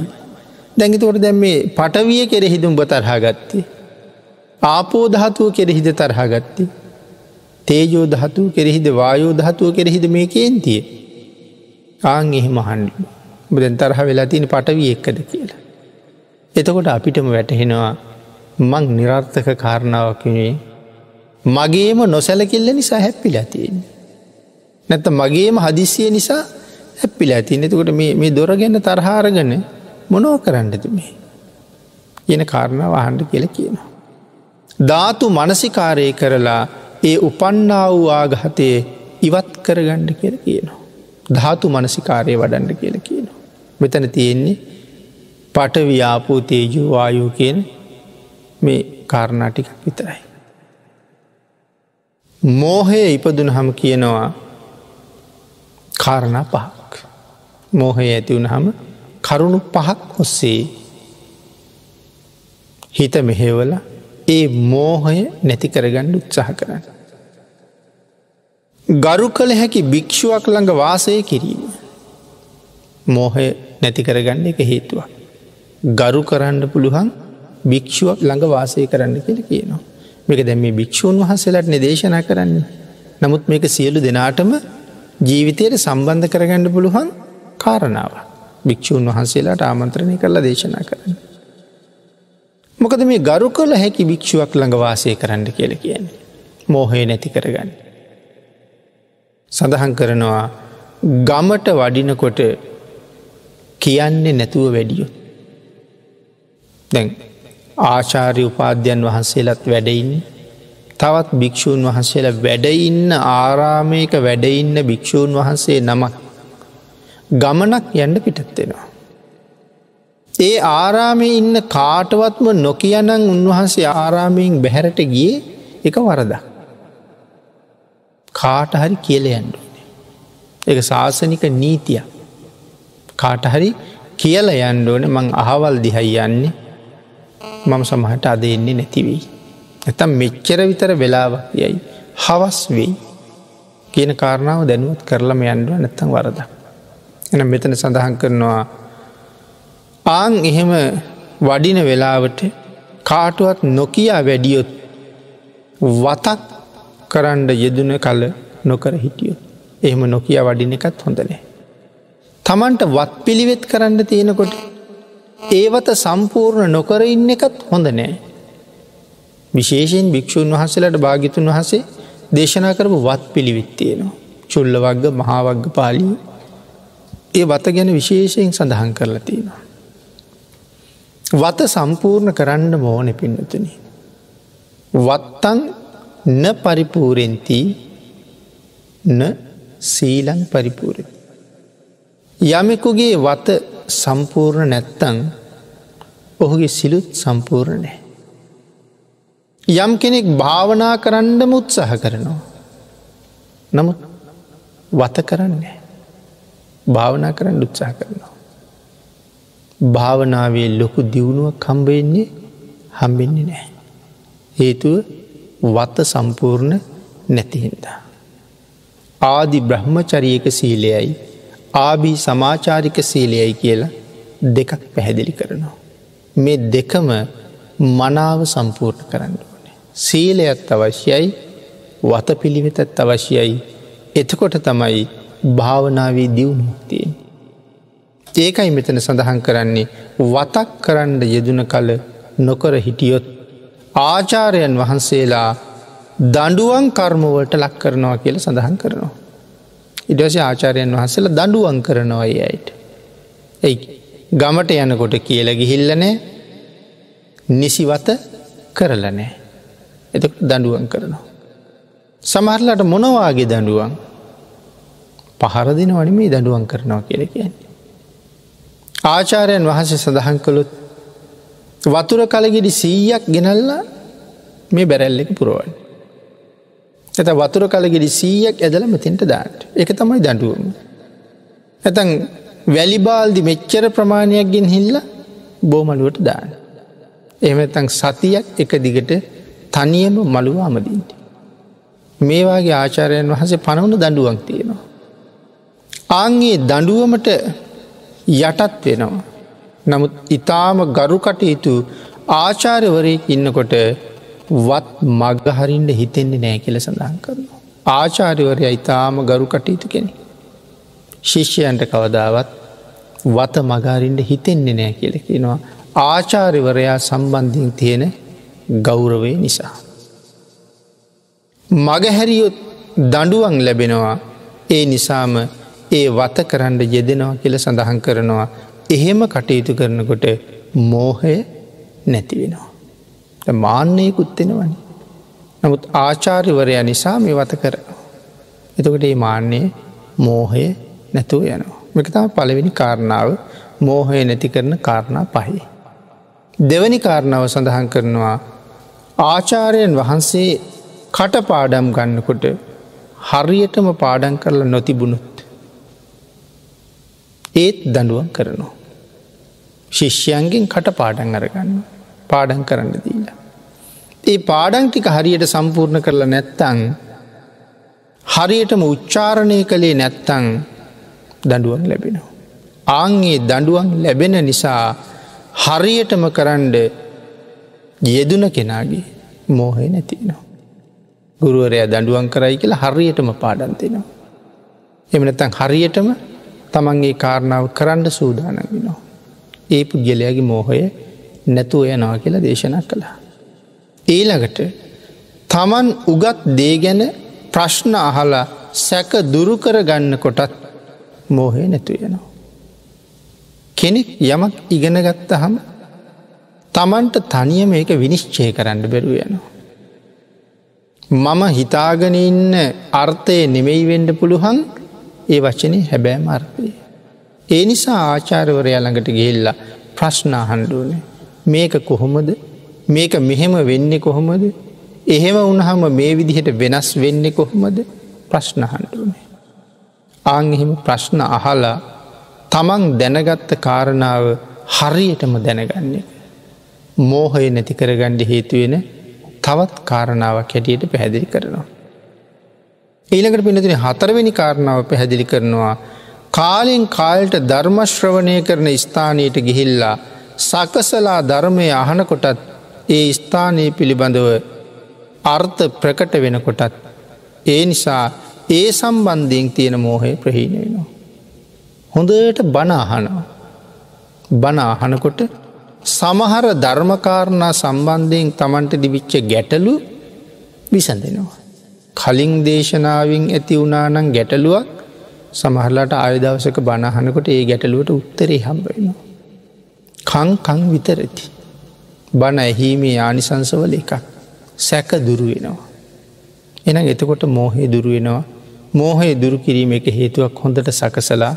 දැඟිතවට දැම් මේ පටවිය කෙරෙහිදුම් බ තරහාගත්තේ. ආපෝ දහතුව කෙරෙහිද තරහාගත්ති. තේජෝ දහතු කෙරෙහිද වායෝ දහතුව කෙරෙහිද මේ කේන්තිය. ආං එහෙම හන්ඩ බදැන් තරහ වෙලා තින පටවිය එක්කද කියලා. එතකොට අපිටම වැටහෙනවා මං නිරර්ථක කාරණාවකිනේ මගේම නොසැලකිල්ල නිසා හැප්පිල ඇතියෙන්. නැත්ත මගේම හදිසිය නිසා හැප්පිල ඇතින් එතකොට මේ දොර ගැන්න තරහාරගන මොනෝ කරන්නද මේ. කියන කාරණාව අහන්ඩ කියල කියනවා. ධාතු මනසිකාරය කරලා ඒ උපන්නා වූ ආගහතය ඉවත් කරගණ්ඩ කියල කියනවා. ධාතු මනසිකාරය වඩන්ඩ කියල කියනවා. මෙතන තියෙන්නේ පටව්‍යාපූ තේජු වායූ කියන මේ කාරණාටික විතරයි. මෝහය ඉපදුන හම කියනවා කාරණා පහක්. මෝහය ඇතිවුණ හම කරුණු පහක් ඔස්සේ හිත මෙහෙවල ඒ මෝහය නැති කරගණ්ඩ උත්සාහ කරන්න. ගරු කළ හැකි භික්‍ෂුවක් ළඟ වාසය කිරීම. මෝහය නැති කරගන්න එක හේතුවක්. ගරු කරන්න පුළුවන් භික්‍ෂුවක් ළඟ වාසය කරන්න කියල කියනවා. මේක දැම මේ භික්‍ෂූන් වහන්සේලට නිදේශනා කරන්නේ. නමුත් මේක සියලු දෙනාටම ජීවිතයට සම්බන්ධ කරගන්න පුළුවන් කාරණාව. භික්‍ෂූන් වහන්සේලාට ආමන්ත්‍රණය කරලා දේශනා කරන්න. මොකද මේ ගරු කළ හැකි භික්ෂුවක් ළඟ වාසය කරන්න කියල කියන්නේ. මෝහය නැති කරගන්න. සඳහන් කරනවා ගමට වඩිනකොට කියන්නේ නැතුව වැඩියොත්. දැන් ආචාරය උපාධ්‍යයන් වහන්සේලත් වැඩයින්න තවත් භික්‍ෂූන් වහන්සේලා වැඩඉන්න ආරාමයක වැඩඉන්න භික්‍ෂූන් වහන්සේ නමක් ගමනක් යන්න පිටත්වෙනවා. ඒ ආරාමය ඉන්න කාටවත්ම නොකියනං උන්වහන්සේ ආරාමයෙන් බැහැරට ගිය එක වරද. කාට හරි කියල යන්ඩුවනේ. එක ශාසනික නීතිය කාටහරි කියල යන්ඩෝන මං අහවල් දිහයි යන්නේ මම සමහට අද එන්නේ නැතිවෙයි. ඇතම් මෙච්චර විතර වෙලාවක් යයි හවස් වෙයි කියන කාරණාව දැනුවත් කරලම යන්ඩුව නැත්තං වරද. එන මෙතන සඳහන් කරනවා ආං එහෙම වඩින වෙලාවට කාටුවත් නොකයා වැඩියොත් වතක් කරන්ඩ යෙදන කල නොකර හිටියොත් එහෙම නොකිය වඩින එකත් හොඳනෑ. තමන්ට වත් පිළිවෙත් කරන්න තියෙනකොට ඒවත සම්පූර්ණ නොකර ඉන්න එකත් හොඳ නෑ. විශේෂයෙන් භික්‍ෂූන් වහසලට භාගිතුන් වහසේ දේශනා කරපු වත් පිළිවිත්තියෙනවා. චුල්ල වග්ග මහාවග්ග පාලී ඒ වත ගැන විශේෂයෙන් සඳහන් කරලා තියෙනවා. වත සම්පූර්ණ කරන්න මෝන පින්නතුන. වත්තන් න පරිපූරෙන්ති න සීලන් පරිපූරෙන්. යමෙකුගේ වත සම්පූර්ණ නැත්තං ඔහුගේ සිලුත් සම්පූර්ණ නෑ. යම් කෙනෙක් භාවනා කරන්නම උත්සාහ කරනවා. නමුත් වත කරන්නේ. භාවනා කරන්න උත්සාහ කරනවා. භාවනාවේ ලොකු දියුණුව කම්බෙන්නේ හම්බෙන්නේ නෑ. හේතුව වත සම්පූර්ණ නැතිහින්දා. ආදි බ්‍රහ්මචරියක සීලයයි ආබී සමාචාරික සීලයයි කියලා දෙකක් පැහැදිලි කරනවා. මේ දෙකම මනාව සම්පූර්ණ කරන්න ඕනේ. සීලයත් අවශ්‍යයි වත පිළිවෙතත් අවශ්‍යයි එතකොට තමයි භාවනාවේ දියුණුක්තියෙන්. ඒකයි මෙතන සඳහන් කරන්නේ වතක් කරන්න යෙදන කල නොකර හිටියොත් ආචාරයන් වහන්සේලා දඩුවන් කර්මවලට ලක් කරනවා කියල සඳහන් කරනවා. ඉඩස ආචාරයන් වහසල දඩුවන් කරනවා අයට. ඇයි ගමට යනකොට කියල ගිහිල්ලනෑ නිසිවත කරල නෑ. එත දඩුවන් කරනවා. සමහරලට මොනවාගේ දඩුවන් පහරදින වනිමේ දඩුවන් කරනවා කියල කියන්නේ. ආචාරයන් වහස සඳහන් කළොත් වතුර කලගෙඩි සීයක් ගෙනල්ලා මේ බැරැල්ලෙක පුරුවන්. ඇත වතුර කලගෙඩි සීයක් ඇදල මෙතින්ට දාට එක තමයි දඩුවම. ඇතන් වැලිබාල්දි මෙච්චර ප්‍රමාණයක් ගෙන් හිල්ල බෝමලුවට දාන්න. එහමතන් සතියක් එක දිගට තනියම මළුව අමදීන්ට. මේවාගේ ආචාරයන් වහස පනවුණු දඩුවක් තියෙනවා. ආන්ගේ දඩුවමට යටත් වෙනවා. නමුත් ඉතාම ගරු කටයුතු ආචාරවරයෙක් ඉන්නකොට වත් මගහරින්ට හිතෙන්නේ නෑ කියල සඳහන් කරනවා. ආචාරිවරය ඉතාම ගරු කටයුතු කෙනෙ. ශිෂ්‍යයන්ට කවදාවත් වත මගාරින්ට හිතෙන්නේ නෑ කියලකිනවා. ආචාරිවරයා සම්බන්ධින් තියෙන ගෞරවේ නිසා. මගහැරියොත් දඩුවන් ලැබෙනවා ඒ නිසාම ඒ වත කරන්න යෙදෙනවා කියල සඳහන් කරනවා එහෙම කටයුතු කරනකොට මෝහය නැති වෙනවා. මාන්‍යයකුත්වෙනවනි. නමුත් ආචාරිවරයා නිසා මේ වත කර. එතකොට ඒ මාන්‍යය මෝහය නැතුව යනවා. මෙකතා පළවෙනි කාරණාව මෝහය නැති කරන කාරණා පහහි. දෙවැනි කාරණාව සඳහන් කරනවා ආචාරයන් වහන්සේ කටපාඩම් ගන්නකොට හරියටම පාඩන් කරලා නොතිබුණුත්. ඒත් දඩුවන් කරනවා. ශිෂ්‍යයන්ගෙන් කට පාඩන් අරගන්න පාඩන් කරන්න දීලා. ඒ පාඩංටික හරියට සම්පූර්ණ කරලා නැත්තං හරියටම උච්චාරණය කළේ නැත්තං දඩුවන් ලැබෙනවා. ආංගේ දඩුවන් ලැබෙන නිසා හරියටම කරන්ඩ යෙදුන කෙනාගේ මෝහය නැතිනවා. ගුරුවරය දඩුවන් කරයි කියලා හරියටම පාඩන්තිනවා. එමනතන් හරියටම තමන්ගේ කාරණාව කරන්න සූදානගෙනවා. ඒ පුද්ගලයාගේ මෝහය නැතුව යනවා කියලා දේශනා කළා. ඊළඟට තමන් උගත් දේ ගැන ප්‍රශ්න අහලා සැක දුරුකර ගන්න කොටත් මෝහය නැතු යනවා. කෙනෙක් යමක් ඉගෙන ගත්ත හම තමන්ට තනිය මේක විනිශ්චය කරන්න බැරුව යනවා. මම හිතාගෙන ඉන්න අර්ථය නෙමෙයි වෙන්ඩ පුළුවන් ඒ වචනය හැබෑම අර්ථය. ඒ නිසා ආචාරවරය ළඟට ගිහිල්ලා ප්‍රශ්න අහන්ඩුවනේ මේක කොහොමද මේක මෙහෙම වෙන්නේ කොහොමද එහෙම උනහම මේ විදිහට වෙනස් වෙන්නේ කොහොමද ප්‍රශ්න හන්ඩුවනේ. ආංහෙම ප්‍රශ්න අහලා තමන් දැනගත්ත කාරණාව හරියටම දැනගන්නේ. මෝහය නැති කරගණ්ඩ හේතුවෙන තවත් කාරණාවක් හැටියට පැහැදිලි කරනවා. ඊළඟට පිනතින හතරවෙනි කාරණාව පැහැදිලි කරනවා කාලෙන් කාල්ට ධර්මශ්‍රවණය කරන ස්ථානයට ගිහිල්ලා සකසලා ධර්මය අහනකොටත් ඒ ස්ථානයේ පිළිබඳව අර්ථ ප්‍රකට වෙනකොටත් ඒ නිසා ඒ සම්බන්ධයෙන් තියෙන මෝහය ප්‍රහීණ වෙනවා. හොඳට බනාහනවා. බනාහනකොට සමහර ධර්මකාරණා සම්බන්ධයෙන් තමන්ට දිවිච්ච ගැටලු විසඳෙනවා. කලින් දේශනාවෙන් ඇති වුණානං ගැටලුවක් සමහරලාට ආයදවසක බණහනකොට ඒ ගැටලුවට උත්තරේ හම්බවෙනවා. කංකං විතරති. බණ ඇහීමේ ආනිසංසවල එකක් සැක දුරුවෙනවා. එන එතකොට මෝහය දුරුවෙනවා මෝහය දුරු කිරීම එක හේතුවක් හොඳට සකසලා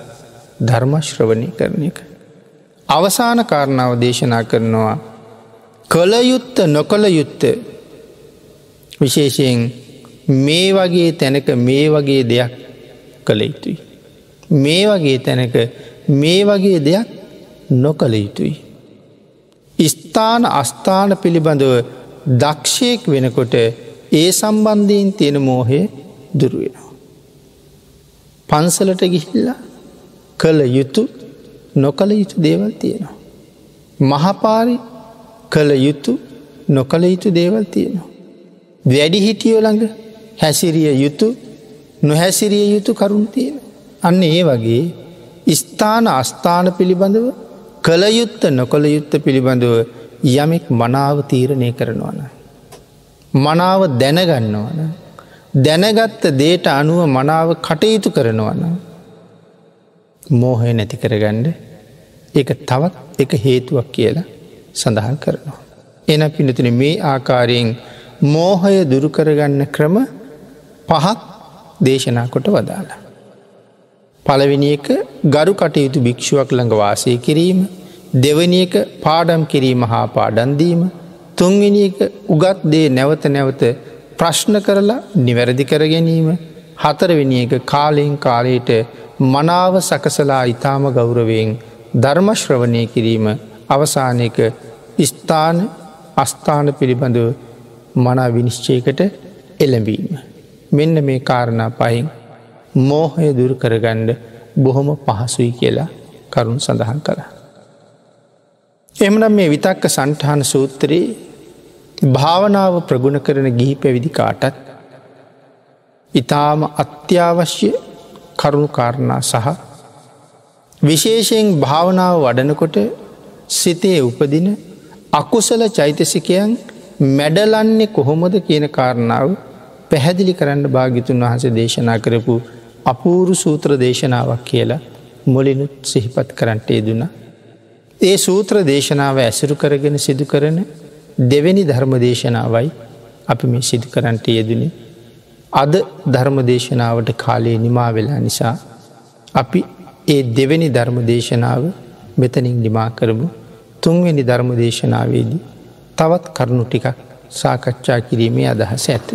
ධර්මශ්‍රවණය කරන එක. අවසාන කාරණාව දේශනා කරනවා කළයුත්ත නොකළ යුත්ත විශේෂයෙන් මේ වගේ තැනක මේ වගේ දෙයක් කළ යුතුයි. මේ වගේ තැනක මේ වගේ දෙයක් නොකළ යුතුයි. ස්ථාන අස්ථාන පිළිබඳව දක්ෂයෙක් වෙනකොට ඒ සම්බන්ධයෙන් තියෙන මෝහය දුරුවෙනවා. පන්සලට ගිහිල්ලා කළ යුතු නොකළ යුතු දේවල් තියෙනවා. මහපාරි කළ යුතු නොකළ යුතු දේවල් තියෙනවා. වැඩි හිටියෝ ළඟ හැසිරිය යුතු නොහැසිරිය යුතු කරුණ තියෙන. අන්න ඒ වගේ ස්ථාන අස්ථාන පිළිබඳව කළයුත්ත නොකළ යුත්ත පිළිබඳව යමෙක් මනාව තීරණය කරනවන. මනාව දැනගන්නවන. දැනගත්ත දේට අනුව මනාව කටයුතු කරනවන. මෝහය නැති කරගණ්ඩ එක තවත් එක හේතුවක් කියලා සඳහන් කරනවා. එන පිනතින මේ ආකාරයෙන් මෝහය දුරුකරගන්න ක්‍රම පහක් දේශනා කොට වදාලා. පළවෙනි එක ගරු කටයුතු භික්ෂුවක් ළඟ වාසය කිරීම දෙවනි එක පාඩම් කිරීම හා පාඩන්දීම තුන්වෙනි එක උගත් දේ නැවත නැවත ප්‍රශ්න කරලා නිවැරදි කර ගැනීම හතරවෙනි එක කාලයෙන් කාලයට මනාව සකසලා ඉතාම ගෞරවයෙන් ධර්මශ්‍රවණය කිරීම අවසානයක ස්ථාන අස්ථාන පිළිබඳව මනා විනිශ්චයකට එළඹීම. මෙන්න මේ කාරණා පයින් මෝහය දුර කරගණ්ඩ බොහොම පහසුයි කියලා කරුණු සඳහන් කළ. එමනම් මේ විතක්ක සන්ටහන සූත්‍රයේ භාවනාව ප්‍රගුණ කරන ගිහි පැවිදි කාටත් ඉතාම අත්‍යවශ්‍ය කරුණු කාරණා සහ විශේෂයෙන් භාවනාව වඩනකොට සිතේ උපදින අකුසල චෛතසිකයන් මැඩලන්නේ කොහොමද කියන කාරණාව පැහැදිලි කරන්න භාගිතුන් වහස දේශනා කරපු අපූරු සූත්‍ර දේශනාවක් කියලා මුලිනුත් සිහිපත් කරන්නට යෙදුන. ඒ සූත්‍ර දේශනාව ඇසුරු කරගෙන සිදු කරන දෙවැනි ධර්ම දේශනාවයි අපි මේ සිදු කරන්නට යෙදනේ. අද ධර්ම දේශනාවට කාලයේ නිමා වෙලා නිසා අපි ඒ දෙවැනි ධර්ම දේශනාව මෙතනින් නිමා කරමු තුන්වෙනි ධර්ම දේශනාවේදී තවත් කරුණු ටිකක් සාකච්ඡා කිරීමේ අදහස ඇත.